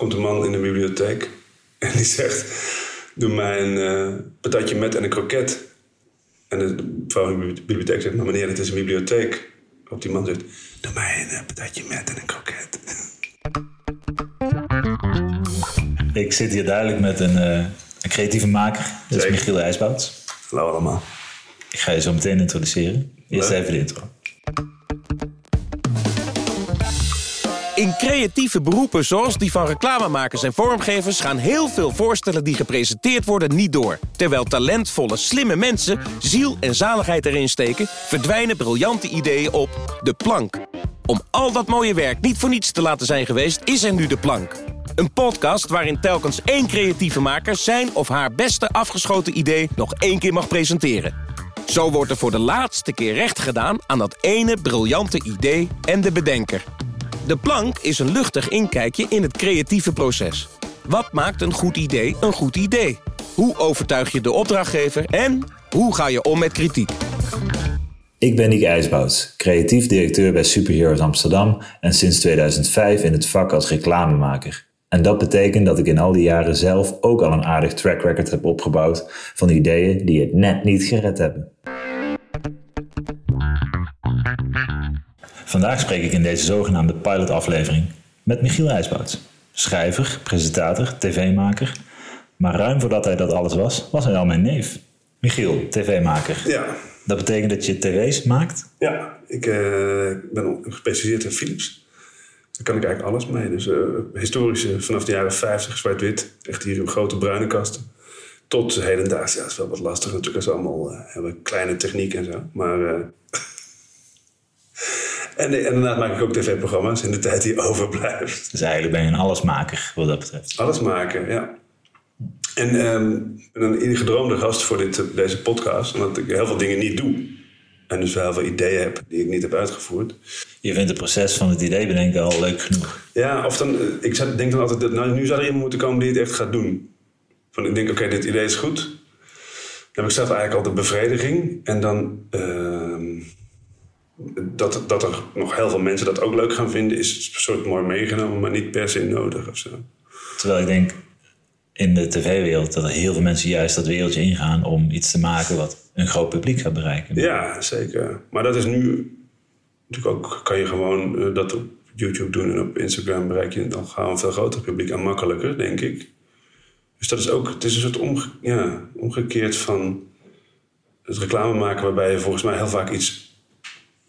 komt een man in de bibliotheek en die zegt: Doe mij een eh, patatje met en een kroket. En de vrouw in de bibliotheek zegt: Maar meneer, het is een bibliotheek. Op die man zegt: Doe mij een eh, patatje met en een kroket. Ik zit hier duidelijk met een, eh, een creatieve maker. Dat is. Michiel IJsbouts. Hallo allemaal. Ik ga je zo meteen introduceren. Eerst Leuk. even de intro. Creatieve beroepen zoals die van reclamemakers en vormgevers gaan heel veel voorstellen die gepresenteerd worden niet door. Terwijl talentvolle, slimme mensen ziel en zaligheid erin steken, verdwijnen briljante ideeën op de plank. Om al dat mooie werk niet voor niets te laten zijn geweest, is er nu de plank. Een podcast waarin telkens één creatieve maker zijn of haar beste afgeschoten idee nog één keer mag presenteren. Zo wordt er voor de laatste keer recht gedaan aan dat ene briljante idee en de bedenker. De plank is een luchtig inkijkje in het creatieve proces. Wat maakt een goed idee een goed idee? Hoe overtuig je de opdrachtgever en hoe ga je om met kritiek? Ik ben Nick IJsbouts, creatief directeur bij Superheroes Amsterdam en sinds 2005 in het vak als reclamemaker. En dat betekent dat ik in al die jaren zelf ook al een aardig track record heb opgebouwd van ideeën die het net niet gered hebben. Vandaag spreek ik in deze zogenaamde pilotaflevering met Michiel IJsbouts. Schrijver, presentator, tv-maker. Maar ruim voordat hij dat alles was, was hij al mijn neef. Michiel, tv-maker. Ja, Dat betekent dat je tv's maakt? ja ik eh, ben gespecialiseerd in Philips. Daar kan ik eigenlijk alles mee. Dus eh, historische vanaf de jaren 50, zwart-wit. Echt hier in grote bruine kasten. Tot hedendaags. Ja, dat is wel wat lastig natuurlijk. Dat is allemaal eh, hebben kleine techniek en zo. Maar... eh, en, en daarna maak ik ook tv-programma's in de tijd die overblijft. Dus eigenlijk ben je een allesmaker wat dat betreft. Alles maken, ja. En ik ben een ingedroomde gast voor dit, deze podcast. Omdat ik heel veel dingen niet doe. En dus wel heel veel ideeën heb die ik niet heb uitgevoerd. Je vindt het proces van het idee bedenken al leuk genoeg. Ja, of dan, eh, ik denk dan altijd, dat, nou, nu zou er iemand moeten komen die het echt gaat doen. Van, ik denk, oké, dit idee is goed. Dan heb ik zelf eigenlijk al de bevrediging. En dan, ehm, dat, dat er nog heel veel mensen dat ook leuk gaan vinden, is een soort mooi meegenomen, maar niet per se nodig of zo. Terwijl ik denk in de tv-wereld dat er heel veel mensen juist dat wereldje ingaan om iets te maken wat een groot publiek gaat bereiken. Ja, zeker. Maar dat is nu natuurlijk ook, kan je gewoon eh, dat op YouTube doen en op Instagram bereik je dan gewoon een veel groter publiek en makkelijker, denk ik. Dus dat is ook, het is een soort omge, ja, omgekeerd van het reclame maken, waarbij je volgens mij heel vaak iets,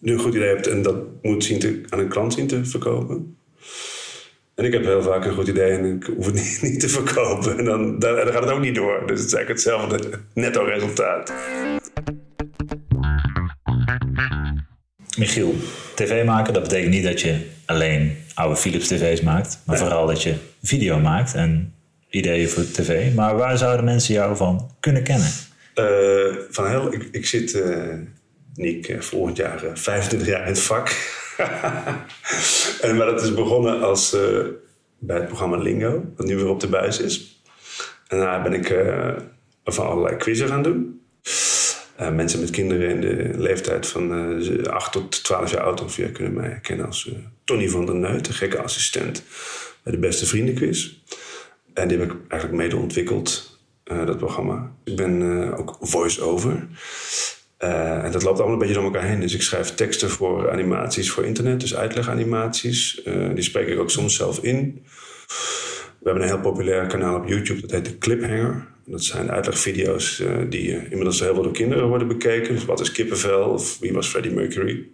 nu een goed idee hebt en dat moet zien te, aan een klant zien te verkopen. En ik heb heel vaak een goed idee en ik hoef het niet, niet te verkopen. En dan, dan, dan gaat het ook niet door. Dus het is eigenlijk hetzelfde netto resultaat. Michiel, tv maken, dat betekent niet dat je alleen oude Philips tv's maakt, maar vooral dat je video maakt en ideeën voor tv. Maar waar zouden mensen jou van kunnen kennen? Eh, van heel, ik, ik zit, eh Nick, eh, volgend jaar eh, 25 jaar in het vak. en, maar dat is begonnen als, eh, bij het programma Lingo, dat nu weer op de buis is. En daarna ben ik eh, van allerlei quizzen gaan doen. Eh, mensen met kinderen in de leeftijd van eh 8 tot 12 jaar oud ongeveer kunnen mij herkennen als eh, Tony van der Neut, de gekke assistent bij de Beste Vriendenquiz. En die heb ik eigenlijk mede ontwikkeld, eh, dat programma. Ik ben eh, ook voice-over. Eh, en dat loopt allemaal een beetje door elkaar heen. Dus ik schrijf teksten voor animaties voor internet, dus uitleganimaties. Eh, die spreek ik ook soms zelf in. We hebben een heel populair kanaal op YouTube, dat heet de Cliphanger. Dat zijn uitlegvideo's eh, die inmiddels heel veel door kinderen worden bekeken. Dus wat is kippenvel of wie was Freddie Mercury?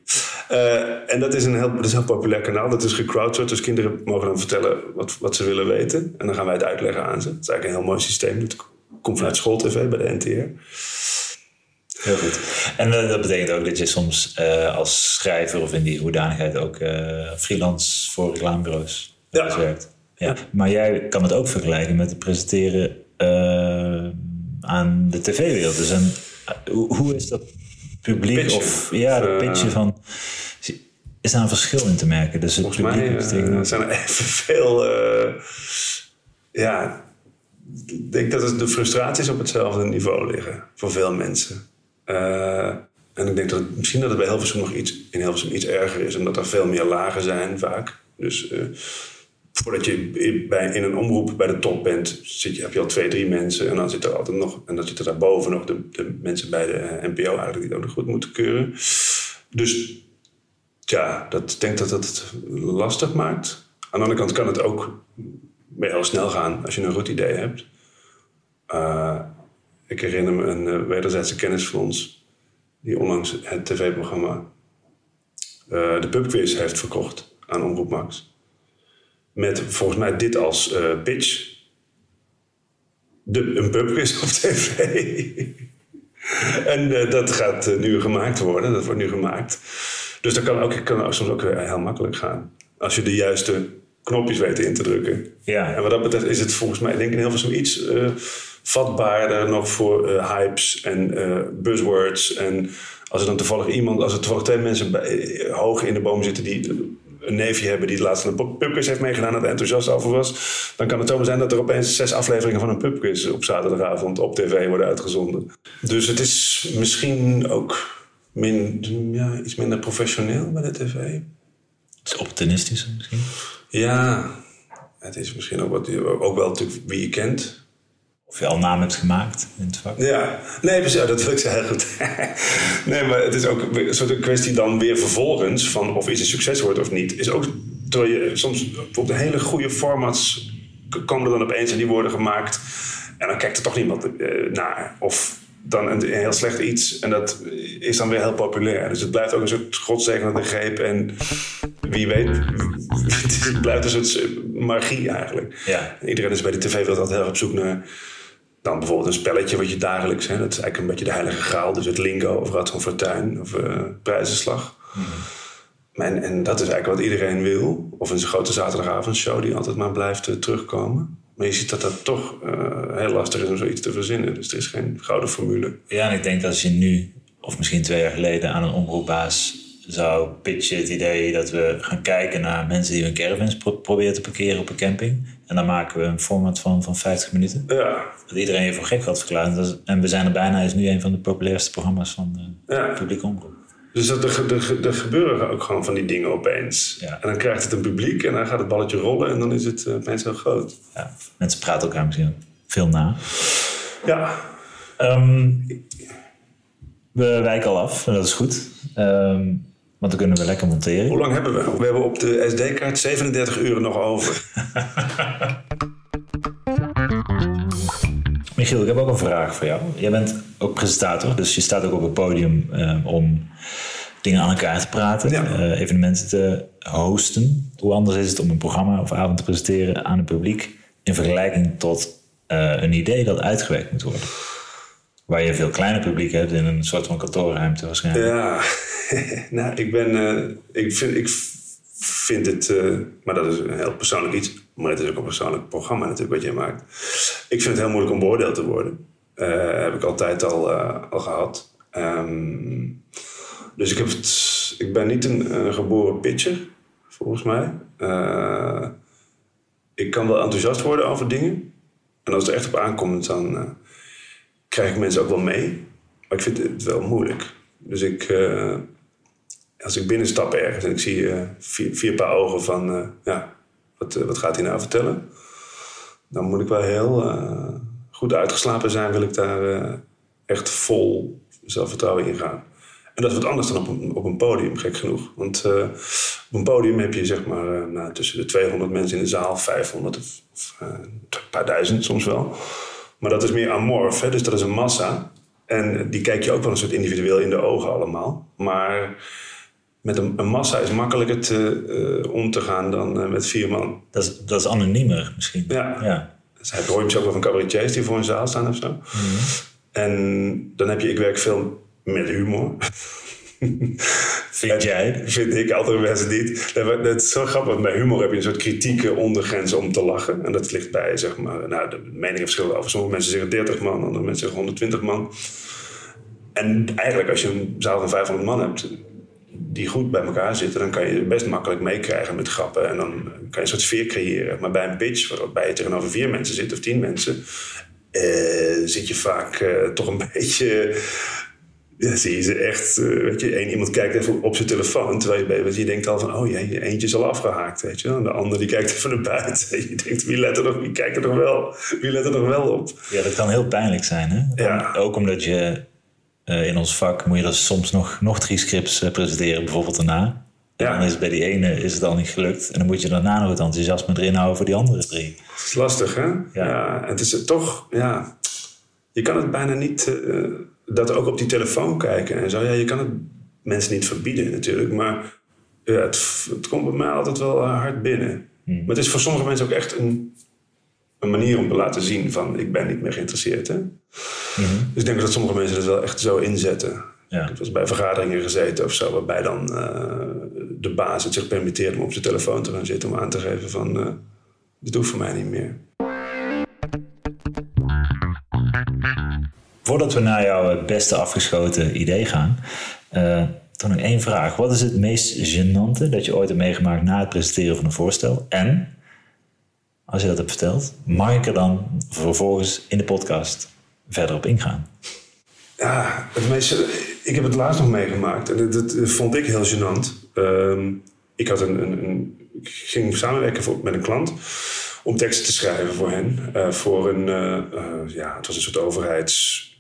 En dat is, een heel, dat is een heel populair kanaal. Dat is gecrowdsourced, dus kinderen mogen dan vertellen wat, wat ze willen weten. En dan gaan wij het uitleggen aan ze. Dat is eigenlijk een heel mooi systeem. Dat komt vanuit schooltv bij de NTR. Heel goed. En eh, dat betekent ook dat je soms eh, als schrijver of in die hoedanigheid ook eh, freelance voor reclamebureaus Ja. eens werkt. Ja. Maar jij kan het ook vergelijken met het presenteren aan de tv-wereld. Dus een, hoe, is dat publiek Pitchen. of ja, de pitchen van... Is daar een verschil in te merken? Dus het Volgens publiek mij betekent... zijn er evenveel... ja, ik denk dat de frustraties op hetzelfde niveau liggen. Voor veel mensen. Eh, en ik denk dat het, misschien dat het bij Hilversum nog iets, in Hilversum iets erger is. Omdat er veel meer lagen zijn vaak. Dus eh, voordat je bij, in een omroep bij de top bent, zit je, heb je al twee, drie mensen. En dan zit er altijd nog, en dan zitten daarboven nog de, de mensen bij de eh, NPO eigenlijk die het ook goed moeten keuren. Dus ja, dat, ik denk dat dat het lastig maakt. Aan de andere kant kan het ook heel snel gaan als je een goed idee hebt. Ik herinner me een eh, wederzijdse kennis van ons die onlangs het tv-programma eh, de pubquiz heeft verkocht aan Omroep Max. Met volgens mij dit als eh, pitch. De, een pubquiz op tv. en dat gaat nu gemaakt worden. Dat wordt nu gemaakt. Dus dat kan, ook, kan soms ook weer heel makkelijk gaan. Als je de juiste knopjes weet in te drukken. Ja. En wat dat betreft is het volgens mij, denk ik, in heel veel iets eh, vatbaarder nog voor eh, hypes en eh, buzzwords. En als er dan toevallig iemand, als er toevallig twee mensen bij, eh, hoog in de boom zitten die een neefje hebben die het laatst een pubquiz heeft meegedaan en er enthousiast over was, dan kan het zomaar zijn dat er opeens zes afleveringen van een pubquiz op zaterdagavond op tv worden uitgezonden. Dus het is misschien ook min, ja, iets minder professioneel bij de tv. Het is opportunistisch misschien. Ja, het is misschien ook, wat, ook wel natuurlijk wie je kent. Of je al naam hebt gemaakt in het vak. Ja, nee, precies, dat wil ik zeggen. Heel goed. nee, maar het is ook een soort kwestie dan weer vervolgens van of iets een succes wordt of niet. Is ook terwijl je soms bijvoorbeeld hele goede formats komen er dan opeens en die worden gemaakt. En dan kijkt er toch niemand eh, naar. Of dan een, heel slecht iets en dat is dan weer heel populair. Dus het blijft ook een soort godzegenende greep. En wie weet, het blijft een soort magie eigenlijk. Ja. Iedereen is bij de tv-wereld altijd heel erg op zoek naar dan bijvoorbeeld een spelletje wat je dagelijks... Hè, dat is eigenlijk een beetje de heilige graal. Dus het lingo of Rad van Fortuin of eh prijzenslag. En, en dat is eigenlijk wat iedereen wil. Of een grote zaterdagavondshow die altijd maar blijft eh, terugkomen. Maar je ziet dat dat toch eh, heel lastig is om zoiets te verzinnen. Dus er is geen gouden formule. Ja, en ik denk dat als je nu, of misschien twee jaar geleden, aan een omroepbaas zou pitchen het idee dat we gaan kijken naar mensen die hun caravans pro- proberen te parkeren op een camping. En dan maken we een format van, van 50 minuten. Ja, Dat iedereen je voor gek. Dat is- en we zijn er bijna, is nu een van de populairste programma's van de Ja. publieke omroep. dus dat, er, er, er gebeuren ook gewoon van die dingen opeens. Ja. En dan krijgt het een publiek en dan gaat het balletje rollen en dan is het eh, opeens heel groot. Ja, mensen praten elkaar misschien veel na. Ja, Ehm, we wijken al af, en dat is goed. Ehm, want dan kunnen we lekker monteren. hoe lang hebben we? We hebben op de SD-kaart 37 uur nog over. Michiel, ik heb ook een vraag voor jou. Jij bent ook presentator, dus je staat ook op het podium eh, om dingen aan elkaar te praten, Ja. eh, evenementen te hosten. Hoe anders is het om een programma of avond te presenteren aan het publiek in vergelijking tot eh, een idee dat uitgewerkt moet worden? Waar je veel kleiner publiek hebt in een soort van kantoorruimte waarschijnlijk. Ja, nou, ik ben. eh, ik, vind, ik vind het. eh, maar dat is een heel persoonlijk iets. Maar het is ook een persoonlijk programma natuurlijk wat jij maakt. Ik vind het heel moeilijk om beoordeeld te worden. Eh, heb ik altijd al, al gehad. Ehm, dus ik, heb het, ik ben niet een, geboren pitcher, volgens mij. Ik kan wel enthousiast worden over dingen. En als het er echt op aankomt, dan krijg ik mensen ook wel mee. Maar ik vind het wel moeilijk. Dus ik, eh, als ik binnenstap ergens en ik zie eh, vier, vier paar ogen van, eh, ja, wat, wat gaat hij nou vertellen? Dan moet ik wel heel goed uitgeslapen zijn, wil ik daar echt vol zelfvertrouwen in gaan. En dat is wat anders dan op een, op een podium, gek genoeg. Want op een podium heb je zeg maar nou, tussen de 200 mensen in de zaal, 500 of, een paar duizend soms wel. Maar dat is meer amorf, hè? dus dat is een massa. En die kijk je ook wel een soort individueel in de ogen allemaal. Maar met een, een massa is makkelijker te, eh, om te gaan dan eh, met vier man. Dat, is, dat is anoniemer misschien. Ja. ja. Dus hij hoor je misschien ook wel van cabaretiers die voor een zaal staan of zo. En dan heb je, ik werk veel met humor. Vind jij? Vind ik, andere mensen niet. Dat is zo grappig. Bij humor heb je een soort kritieke ondergrens om te lachen. En dat ligt bij, zeg maar, nou, de meningen verschillen over. Sommige mensen zeggen 30 man, andere mensen zeggen 120 man. En eigenlijk, als je een zaal van 500 man hebt die goed bij elkaar zitten, dan kan je best makkelijk meekrijgen met grappen. En dan kan je een soort sfeer creëren. Maar bij een pitch, waarbij je tegenover vier mensen zit of tien mensen, eh, zit je vaak eh, toch een beetje Ja, zie je ze echt, eh, weet je, één iemand kijkt even op zijn telefoon terwijl je bent, je denkt al van, oh jee, eentje is al afgehaakt, weet je. En de ander die kijkt even naar buiten. Je denkt, wie let er nog, wie kijkt er nog wel, wie let er nog wel op? Ja, dat kan heel pijnlijk zijn, hè? Ja. Ook omdat je eh, in ons vak moet je er soms nog, nog drie scripts eh, presenteren, bijvoorbeeld daarna. En Ja. dan is het bij die ene is het al niet gelukt. En dan moet je daarna nog het enthousiasme erin houden voor die andere drie. Het is lastig, hè? Ja. het is toch, ja, je kan het bijna niet, dat ook op die telefoon kijken en zo. Ja, je kan het mensen niet verbieden natuurlijk, maar ja, het, het komt bij mij altijd wel eh, hard binnen. Maar het is voor sommige mensen ook echt een, een manier om te laten zien van, ik ben niet meer geïnteresseerd, hè? Dus ik denk dat sommige mensen het wel echt zo inzetten. Ja. Ik heb eens bij vergaderingen gezeten of zo, waarbij dan eh, de baas het zich permitteert om op zijn telefoon te gaan zitten om aan te geven van, eh, dit hoeft voor mij niet meer. Voordat we naar jouw beste afgeschoten idee gaan, eh dan nog één vraag. Wat is het meest gênante dat je ooit hebt meegemaakt na het presenteren van een voorstel? En, als je dat hebt verteld, mag ik er dan vervolgens in de podcast verder op ingaan? Ja, het meeste, ik heb het laatst nog meegemaakt. En dat, dat vond ik heel gênant. Ehm, ik, had een, een, een, ging samenwerken met een klant om teksten te schrijven voor hen. eh, voor een, eh, ja, het was een soort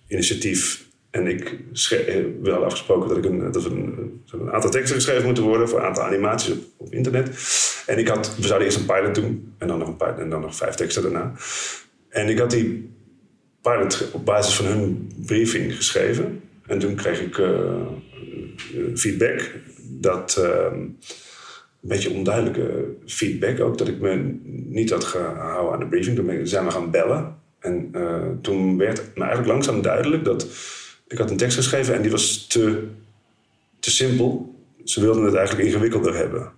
overheidsinitiatief. En ik eh, we hadden afgesproken dat, ik een, dat een, aantal teksten geschreven moeten worden voor een aantal animaties op, internet. En ik had, we zouden eerst een pilot doen en dan nog, een pilot, en dan nog vijf teksten daarna. En ik had die pilot op basis van hun briefing geschreven. En toen kreeg ik eh, feedback dat ehm, een beetje onduidelijke feedback ook, dat ik me niet had gehouden aan de briefing. Toen zijn we gaan bellen. En eh, toen werd me eigenlijk langzaam duidelijk dat ik had een tekst geschreven en die was te, te simpel. Ze wilden het eigenlijk ingewikkelder hebben.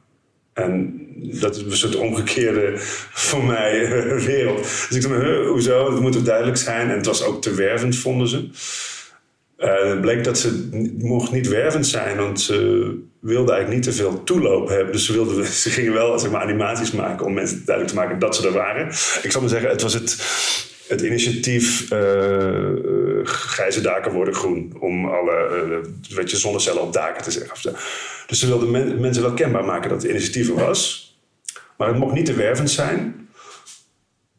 En dat is een soort omgekeerde voor mij eh, wereld. Dus ik dacht, hoezo? Het moet toch duidelijk zijn. En het was ook te wervend, vonden ze. Eh, het bleek dat ze mocht niet wervend zijn, want ze wilden eigenlijk niet te veel toeloop hebben. Dus ze, wilden, ze gingen wel zeg maar, animaties maken om mensen duidelijk te maken dat ze er waren. Ik zal maar zeggen, het was het, het initiatief eh, grijze daken worden groen. Om alle weet je, zonnecellen op daken te zeggen. Dus ze wilden men- mensen wel kenbaar maken dat het initiatief er was. Maar het mocht niet te wervend zijn.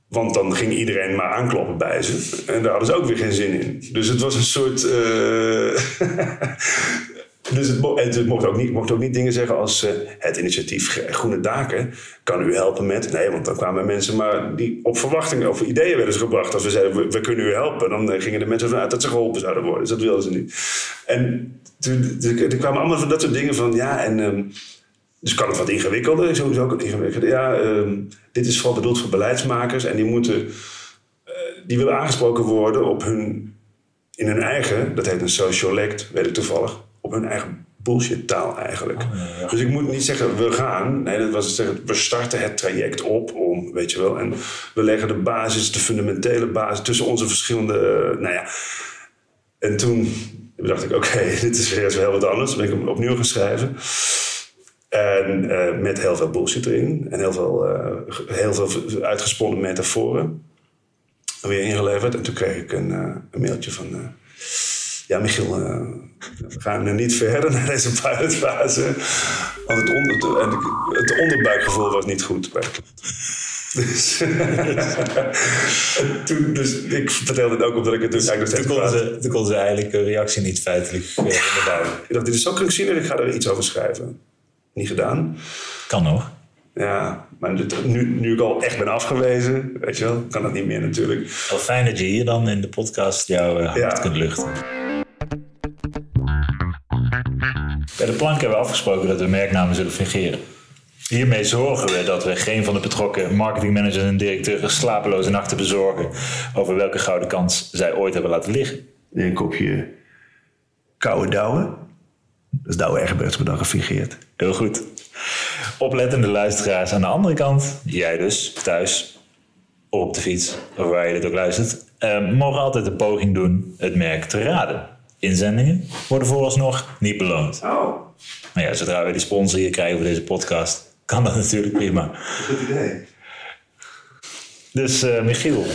Want dan ging iedereen maar aankloppen bij ze. En daar hadden ze ook weer geen zin in. Dus het was een soort. dus het, mo- het mocht, ook niet, mocht ook niet dingen zeggen als eh, het initiatief Groene Daken kan u helpen met. Nee, want dan kwamen mensen maar die op verwachtingen of ideeën werden gebracht. Als we zeiden we, kunnen u helpen, dan eh, gingen de mensen vanuit dat ze geholpen zouden worden. Dus dat wilden ze niet. En toen, kwamen allemaal dat soort dingen van ja, en. ehm, dus kan het wat ingewikkelder, sowieso ook ingewikkelder. Ja, ehm, dit is vooral bedoeld voor beleidsmakers en die moeten, eh, die willen aangesproken worden op hun, in hun eigen, dat heet een sociolect, weet ik toevallig, op hun eigen bullshit taal eigenlijk. Dus ik moet niet zeggen we gaan, nee, dat was zeggen we starten het traject op om, weet je wel, en we leggen de basis, de fundamentele basis tussen onze verschillende, nou ja. En toen dacht ik, oké, dit is weer eens heel wat anders. Dan ben ik hem opnieuw gaan schrijven. En eh, met heel veel bullshit erin. En heel veel, eh, heel veel uitgesponnen metaforen. Weer ingeleverd. En toen kreeg ik een, eh, een mailtje van... eh, ja, Michiel, eh, we gaan nu niet verder naar deze pilotfase. Want het, onder, het onderbuikgevoel was niet goed. Dus, toen, dus ik vertelde het ook omdat ik het dus eigenlijk nog steeds kwaad- ze, toen konden ze eigenlijk hun reactie niet feitelijk uh, onderbouwen. Ik dacht, dit is zo krankzinnig, ik ga er iets over schrijven. Niet gedaan. Kan nog. Ja, maar nu, nu ik al echt ben afgewezen, weet je wel, kan dat niet meer natuurlijk. Wel fijn dat je hier dan in de podcast jouw eh, hart Ja. kunt luchten. De plank hebben we afgesproken dat we merknamen zullen fingeren. Hiermee zorgen we dat we geen van de betrokken marketingmanagers en directeuren slapeloze nachten bezorgen over welke gouden kans zij ooit hebben laten liggen. Een kopje koude douwe. Dat is Douwe Egberts, maar dan gefingeerd. Heel goed. Oplettende luisteraars aan de andere kant, jij dus, thuis, of op de fiets, of waar je dit ook luistert, eh, mogen altijd een poging doen het merk te raden. Inzendingen worden vooralsnog niet beloond. Oh, Maar ja, zodra we die sponsor hier krijgen voor deze podcast, kan dat natuurlijk prima. goed idee. Dus eh, Michiel,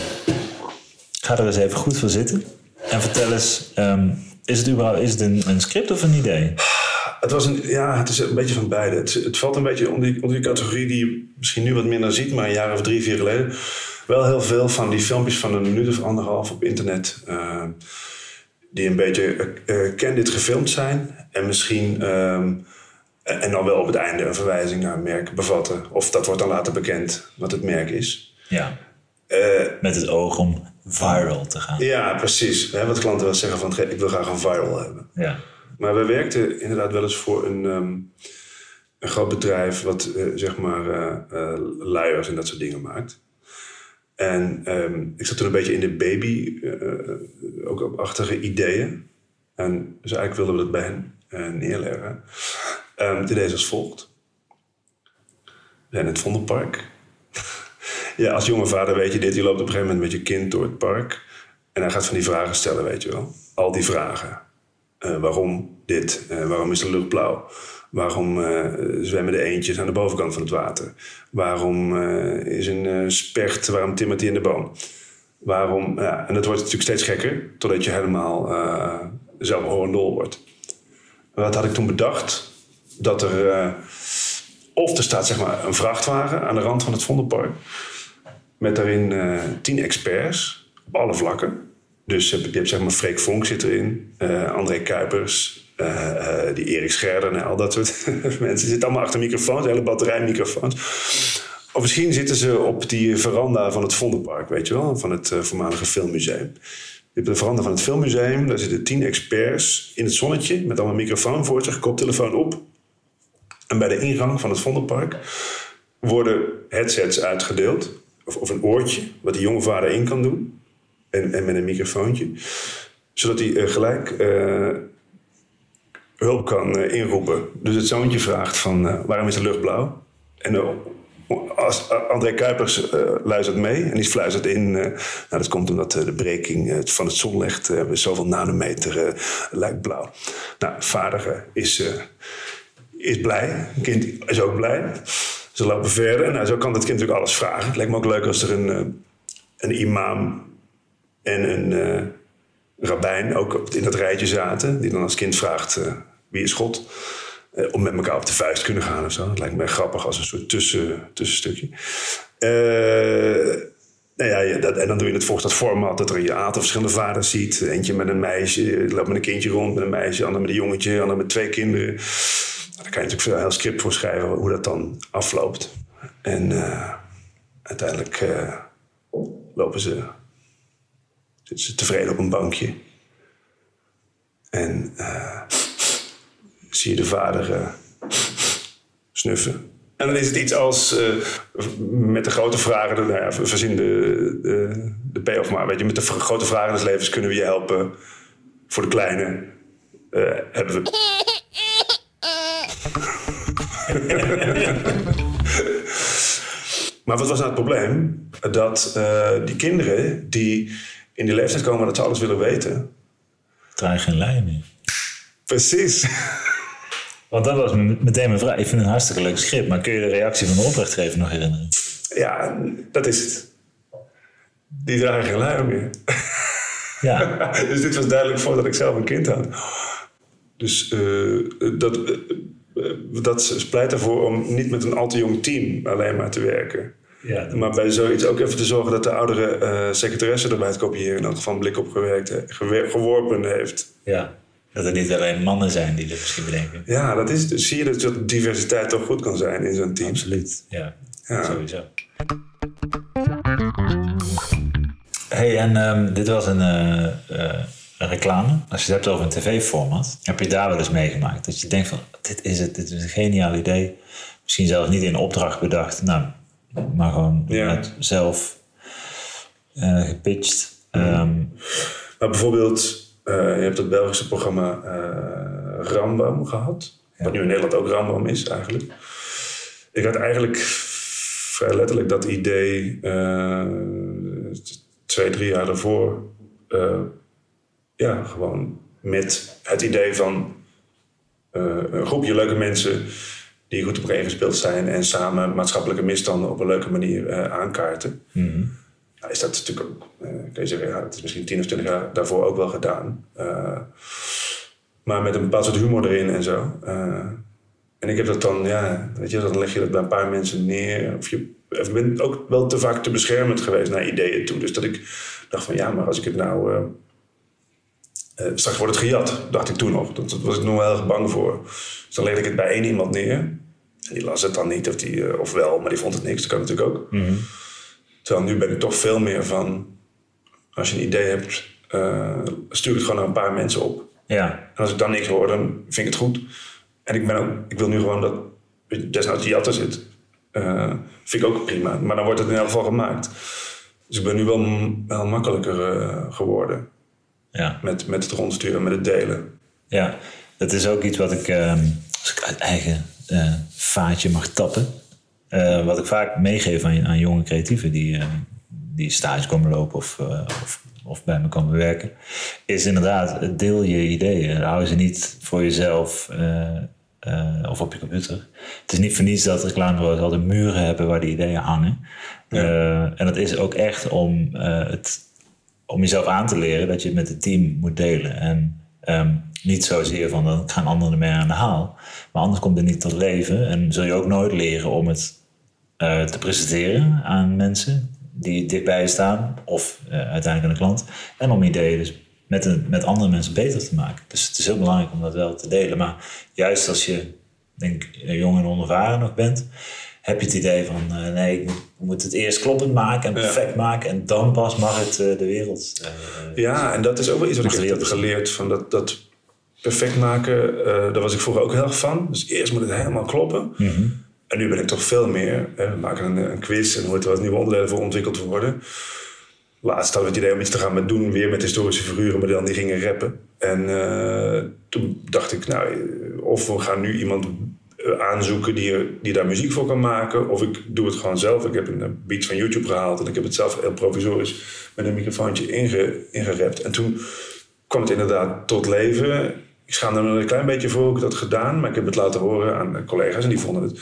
ga er eens even goed voor zitten. En vertel eens, ehm, Is het überhaupt is het een, een script of een idee? Het, was een, ja, het is een beetje van beide. Het, het valt een beetje onder die, onder die categorie die je misschien nu wat minder ziet, maar een jaar of drie, vier geleden. Wel heel veel van die filmpjes van een minuut of anderhalf op internet. eh, die een beetje uh, ken dit gefilmd zijn. En misschien. ehm, en dan wel op het einde een verwijzing naar een merk bevatten. Of dat wordt dan later bekend wat het merk is. Ja. Eh, Met het oog om viral te gaan. ja, precies. Hè, wat klanten wel zeggen van ik wil graag een viral hebben. Ja. Maar we werkten inderdaad wel eens voor een, ehm, een groot bedrijf wat eh, zeg maar eh, luiers en dat soort dingen maakt. En ehm, ik zat toen een beetje in de baby, ook op achtige ideeën. En dus eigenlijk wilden we dat bij hen neerleggen. Ehm het idee is als volgt. We zijn in het Vondelpark. ja, als jonge vader weet je dit. Je loopt op een gegeven moment met je kind door het park. En hij gaat van die vragen stellen, weet je wel. Al die vragen. Eh, waarom dit? Eh, waarom is de lucht blauw? Waarom eh, zwemmen de eendjes aan de bovenkant van het water? Waarom eh, is een eh, specht, waarom timmert hij in de boom? Waarom, ja, en dat wordt natuurlijk steeds gekker, totdat je helemaal eh zelf horendol wordt. Wat had ik toen bedacht? Dat er, eh, of er staat zeg maar een vrachtwagen aan de rand van het Vondelpark. Met daarin eh, tien experts op alle vlakken. Dus je hebt, zeg maar Freek Vonk zit erin, eh, André Kuipers, die Erik Scherder en al dat soort mensen. Zitten allemaal achter microfoons, hele batterij microfoons. Of misschien zitten ze op die veranda van het Vondelpark, weet je wel, van het voormalige filmmuseum. Je hebt de veranda van het filmmuseum, daar zitten tien experts in het zonnetje met allemaal microfoon voor zich, koptelefoon op. En bij de ingang van het Vondelpark worden headsets uitgedeeld, of, of een oortje, wat de jonge vader in kan doen. En, en met een microfoontje. Zodat hij eh, gelijk eh, hulp kan eh, inroepen. Dus het zoontje vraagt van waarom is de lucht blauw? En eh, als eh, André Kuipers eh, luistert mee en die fluistert in... eh, nou, dat komt omdat de breking van het zonlicht met zoveel nanometer lijkt blauw. Nou, vader is, is blij. Het kind is ook blij. Ze lopen verder. Nou, zo kan dat kind natuurlijk alles vragen. Het lijkt me ook leuk als er een, een imam en een rabbijn ook in dat rijtje zaten. Die dan als kind vraagt wie is God. Eh, om met elkaar op de vuist kunnen gaan of zo. Dat lijkt me grappig als een soort tussen, tussenstukje. Eh, nou ja, dat, en dan doe je het volgens dat format dat er je aantal verschillende vaders ziet. Eentje met een meisje, loopt met een kindje rond met een meisje. Ander met een jongetje, ander met twee kinderen. Nou, Daar kan je natuurlijk veel heel script voor schrijven hoe dat dan afloopt. En eh, uiteindelijk lopen ze Zitten ze tevreden op een bankje. En eh, zie je de vader eh, snuffen. En dan is het iets als eh, met de grote vragen, nou ja, verzin de, de, de payoff maar. Weet je, met de grote vragen des levens kunnen we je helpen. Voor de kleine eh, hebben we. Maar wat was nou het probleem? Dat die kinderen die in die leeftijd komen dat ze alles willen weten. Draai geen lijn meer. Precies. Want dat was me- meteen mijn vraag. Ik vind het een hartstikke leuk script, maar kun je de reactie van de opdrachtgever nog herinneren? Ja, dat is het. Die dragen geen luier meer. Ja, dus dit was duidelijk voordat ik zelf een kind had. Dus eh, dat, eh, dat pleit ervoor om niet met een al te jong team alleen maar te werken. ja Maar bij zoiets ook even te zorgen dat de oudere eh secretaresse er bij het kopiëren in elk geval een blik op gewerkt, geworpen heeft. ja. Dat er niet alleen mannen zijn die dit misschien bedenken. Ja, dat is, dus zie je dat dat diversiteit toch goed kan zijn in zo'n team. Absoluut, ja. Ja. Sowieso. hey, en ehm, dit was een, eh, eh, een reclame. Als je het hebt over een tv-format, heb je daar wel eens meegemaakt? Dat je denkt van, dit is het, dit is een geniaal idee. Misschien zelfs niet in opdracht bedacht, nou, maar gewoon Ja. zelf eh, gepitcht. Ehm, Maar bijvoorbeeld, je hebt het Belgische programma eh Ramboom gehad. Wat nu in Nederland ook Ramboom is eigenlijk. Ik had eigenlijk vrij letterlijk dat idee eh, twee, drie jaar daarvoor. eh, ja, gewoon met het idee van eh, een groepje leuke mensen die goed op ingespeeld zijn en samen maatschappelijke misstanden op een leuke manier eh, aankaarten. Nou, is dat natuurlijk ook, uh, kun je zeggen, het is misschien tien of twintig jaar daarvoor ook wel gedaan. Uh, maar met een bepaald soort humor erin en zo. Uh, en ik heb dat dan, ja, weet je, dan leg je dat bij een paar mensen neer. Of je, ik ben ook wel te vaak te beschermend geweest naar ideeën toe. Dus dat ik dacht van, ja, maar als ik het nou... straks wordt het gejat, dacht ik toen nog. Dat, dat was ik nog wel erg bang voor. Dus dan legde ik het bij één iemand neer. En die las het dan niet, of, die, of wel, maar die vond het niks. Dat kan natuurlijk ook. Mhm. Terwijl nu ben ik toch veel meer van... Als je een idee hebt, uh, stuur het gewoon naar een paar mensen op. Ja. En als ik dan niks hoor, dan vind ik het goed. En ik, ben ook, ik wil nu gewoon dat desnoods die jatten zit. Uh, vind ik ook prima. Maar dan wordt het in elk geval gemaakt. Dus ik ben nu wel, wel makkelijker uh, geworden. Ja. Met, met het rondsturen, met het delen. Ja, dat is ook iets wat ik, uh, als ik uit eigen vaatje mag tappen... Uh, wat ik vaak meegeef aan, aan jonge creatieven die, uh, die stage komen lopen of, uh, of, of, bij me komen werken, is inderdaad, deel je ideeën. Hou ze niet voor jezelf of op je computer. Het is niet voor niets dat reclamebureaus altijd muren hebben waar die ideeën hangen. Ja. en dat is ook echt om, het, om jezelf aan te leren dat je het met het team moet delen. En um, niet zozeer van dan gaan anderen ermee aan de haal. Maar anders komt het niet tot leven. En zul je ook nooit leren om het uh, te presenteren aan mensen die dichtbij staan. Of uh, uiteindelijk aan de klant. En om ideeën dus met, met andere mensen beter te maken. Dus het is heel belangrijk om dat wel te delen. Maar juist als je denk, jong en onervaren nog bent... heb je het idee van uh, nee, ik moet het eerst kloppend maken en perfect ja. maken. En dan pas mag het de wereld... ja, en dat is ook wel iets wat ik heb geleerd. Van dat, dat perfect maken, uh, daar was ik vroeger ook heel erg van. Dus eerst moet het helemaal kloppen. Mm -hmm. En nu ben ik toch veel meer. Hè, we maken een, een, quiz en er moeten wat nieuwe onderdelen voor ontwikkeld worden. Laatst hadden we het idee om iets te gaan met doen, weer met historische figuren, maar dan die gingen rappen. En uh, toen dacht ik, nou, of we gaan nu iemand aanzoeken die, die daar muziek voor kan maken. Of ik doe het gewoon zelf. Ik heb een beat van YouTube gehaald en ik heb het zelf heel provisorisch met een microfoontje inge, ingerapt. En toen kwam het inderdaad tot leven. Ik schaamde me er een klein beetje voor, ik dat gedaan. Maar ik heb het laten horen aan collega's en die vonden het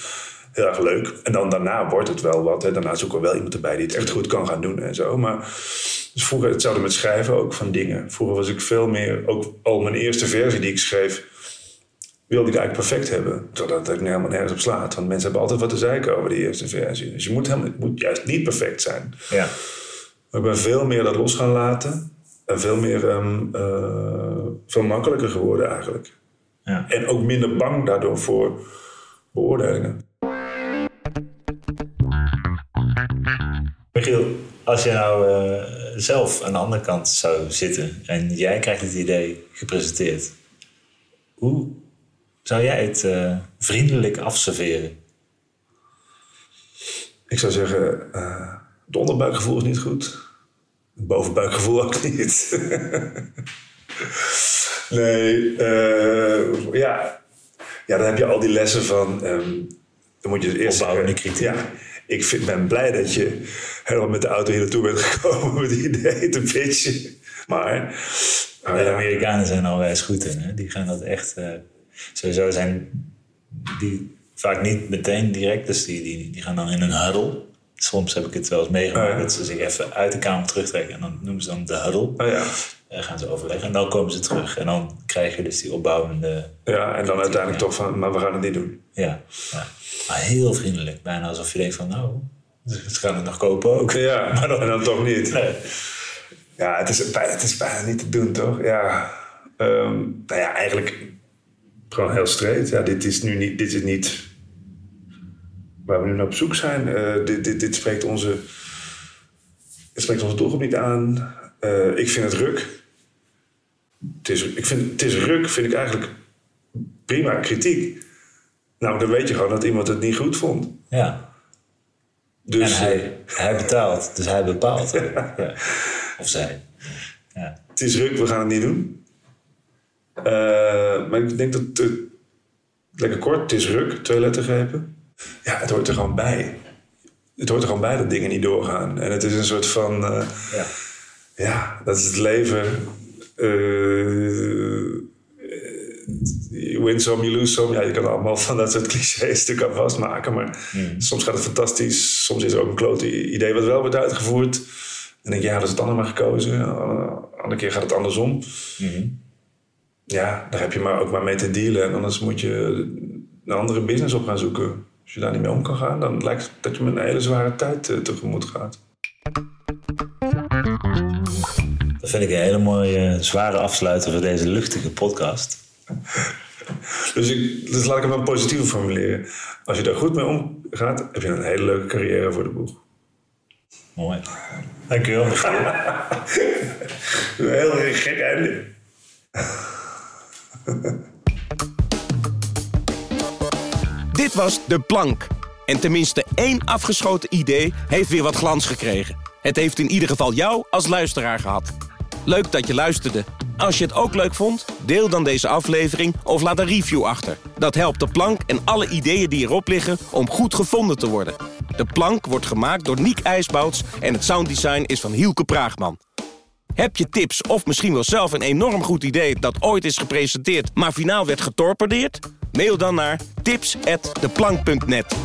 heel erg leuk. En dan daarna wordt het wel wat. Hè. Daarna zoeken we wel iemand erbij die het echt goed kan gaan doen en zo. Maar dus vroeger hetzelfde met schrijven ook van dingen. Vroeger was ik veel meer, ook al mijn eerste versie die ik schreef, wilde ik eigenlijk perfect hebben. Zodat ik helemaal nergens op slaat. Want mensen hebben altijd wat te zeiken over die eerste versie. Dus je moet, helemaal, het moet juist niet perfect zijn. Ja. Maar ik ben veel meer dat los gaan laten. En veel meer, um, uh, veel makkelijker geworden eigenlijk. Ja. En ook minder bang daardoor voor beoordelingen. Michiel, als je nou uh, zelf aan de andere kant zou zitten en jij krijgt het idee gepresenteerd, hoe zou jij het uh, vriendelijk afserveren? Ik zou zeggen, het onderbuikgevoel is niet goed. Het bovenbuikgevoel ook niet. nee, uh, ja. ja, dan heb je al die lessen van. Um, dan moet je dus eerst. Opbouwende kritiek. Ja, ik vind, ben blij dat je helemaal met de auto hier naartoe bent gekomen met die idee te pitchen. Maar. Uh, de Amerikanen zijn al wijs goed in. Hè? Die gaan dat echt. Sowieso zijn die vaak niet meteen direct. Dus die, die, die gaan dan in een huddle soms heb ik het wel eens meegemaakt Oh ja. dat ze zich even uit de kamer terugtrekken. En dan noemen ze dan de huddle. Oh ja. En gaan ze overleggen. En dan komen ze terug. En dan krijg je dus die opbouwende... ja, en dan uiteindelijk toch van, maar we gaan het niet doen. Ja, ja. Maar heel vriendelijk. Bijna alsof je denkt van, nou, ze gaan het nog kopen ook. Ja, Maar dan- en dan toch niet. Nee. Ja, het is, bijna, het is bijna niet te doen, toch? Ja. Ehm, nou ja, eigenlijk gewoon heel straight. Ja, dit is nu niet, dit is niet waar we nu naar op zoek zijn. Eh, dit, dit, dit spreekt onze, het spreekt onze doelgroep niet aan. Eh, ik vind het ruk. Het is, ik vind, het is ruk, vind ik eigenlijk prima kritiek. Nou, dan weet je gewoon dat iemand het niet goed vond. Ja. Dus, en hij, hij betaalt. Dus hij bepaalt. ja. Of zij. Ja. het is ruk, we gaan het niet doen. Eh, maar ik denk dat het lekker kort, het is ruk, twee lettergrepen. Ja, het hoort er gewoon bij. Het hoort er gewoon bij dat dingen niet doorgaan. En het is een soort van, eh, ja. ja, dat is het leven. Eh, you win some, you lose some. Ja, je kan allemaal van dat soort clichés stukken aan vastmaken. Maar Mm. soms gaat het fantastisch. Soms is er ook een klote idee wat wel wordt uitgevoerd. En denk ik, ja, hadden ze het ander maar gekozen. Een andere keer gaat het andersom. Ja, daar heb je maar ook maar mee te dealen. En anders moet je een andere business op gaan zoeken. Als je daar niet mee om kan gaan, dan lijkt het dat je met een hele zware tijd eh, tegemoet gaat. Dat vind ik een hele mooie, zware afsluiter voor deze luchtige podcast. Dus, ik, dus laat ik hem wel positief formuleren. Als je daar goed mee omgaat, heb je een hele leuke carrière voor de boeg. Mooi. Dankjewel. Een heel gek einde. Dit was De Plank. En tenminste één afgeschoten idee heeft weer wat glans gekregen. Het heeft in ieder geval jou als luisteraar gehad. Leuk dat je luisterde. Als je het ook leuk vond, deel dan deze aflevering of laat een review achter. Dat helpt De Plank en alle ideeën die erop liggen om goed gevonden te worden. De Plank wordt gemaakt door Niek IJsbouts en het sounddesign is van Hielke Praagman. Heb je tips of misschien wel zelf een enorm goed idee dat ooit is gepresenteerd, maar finaal werd getorpedeerd? Mail dan naar tips@deplank.net.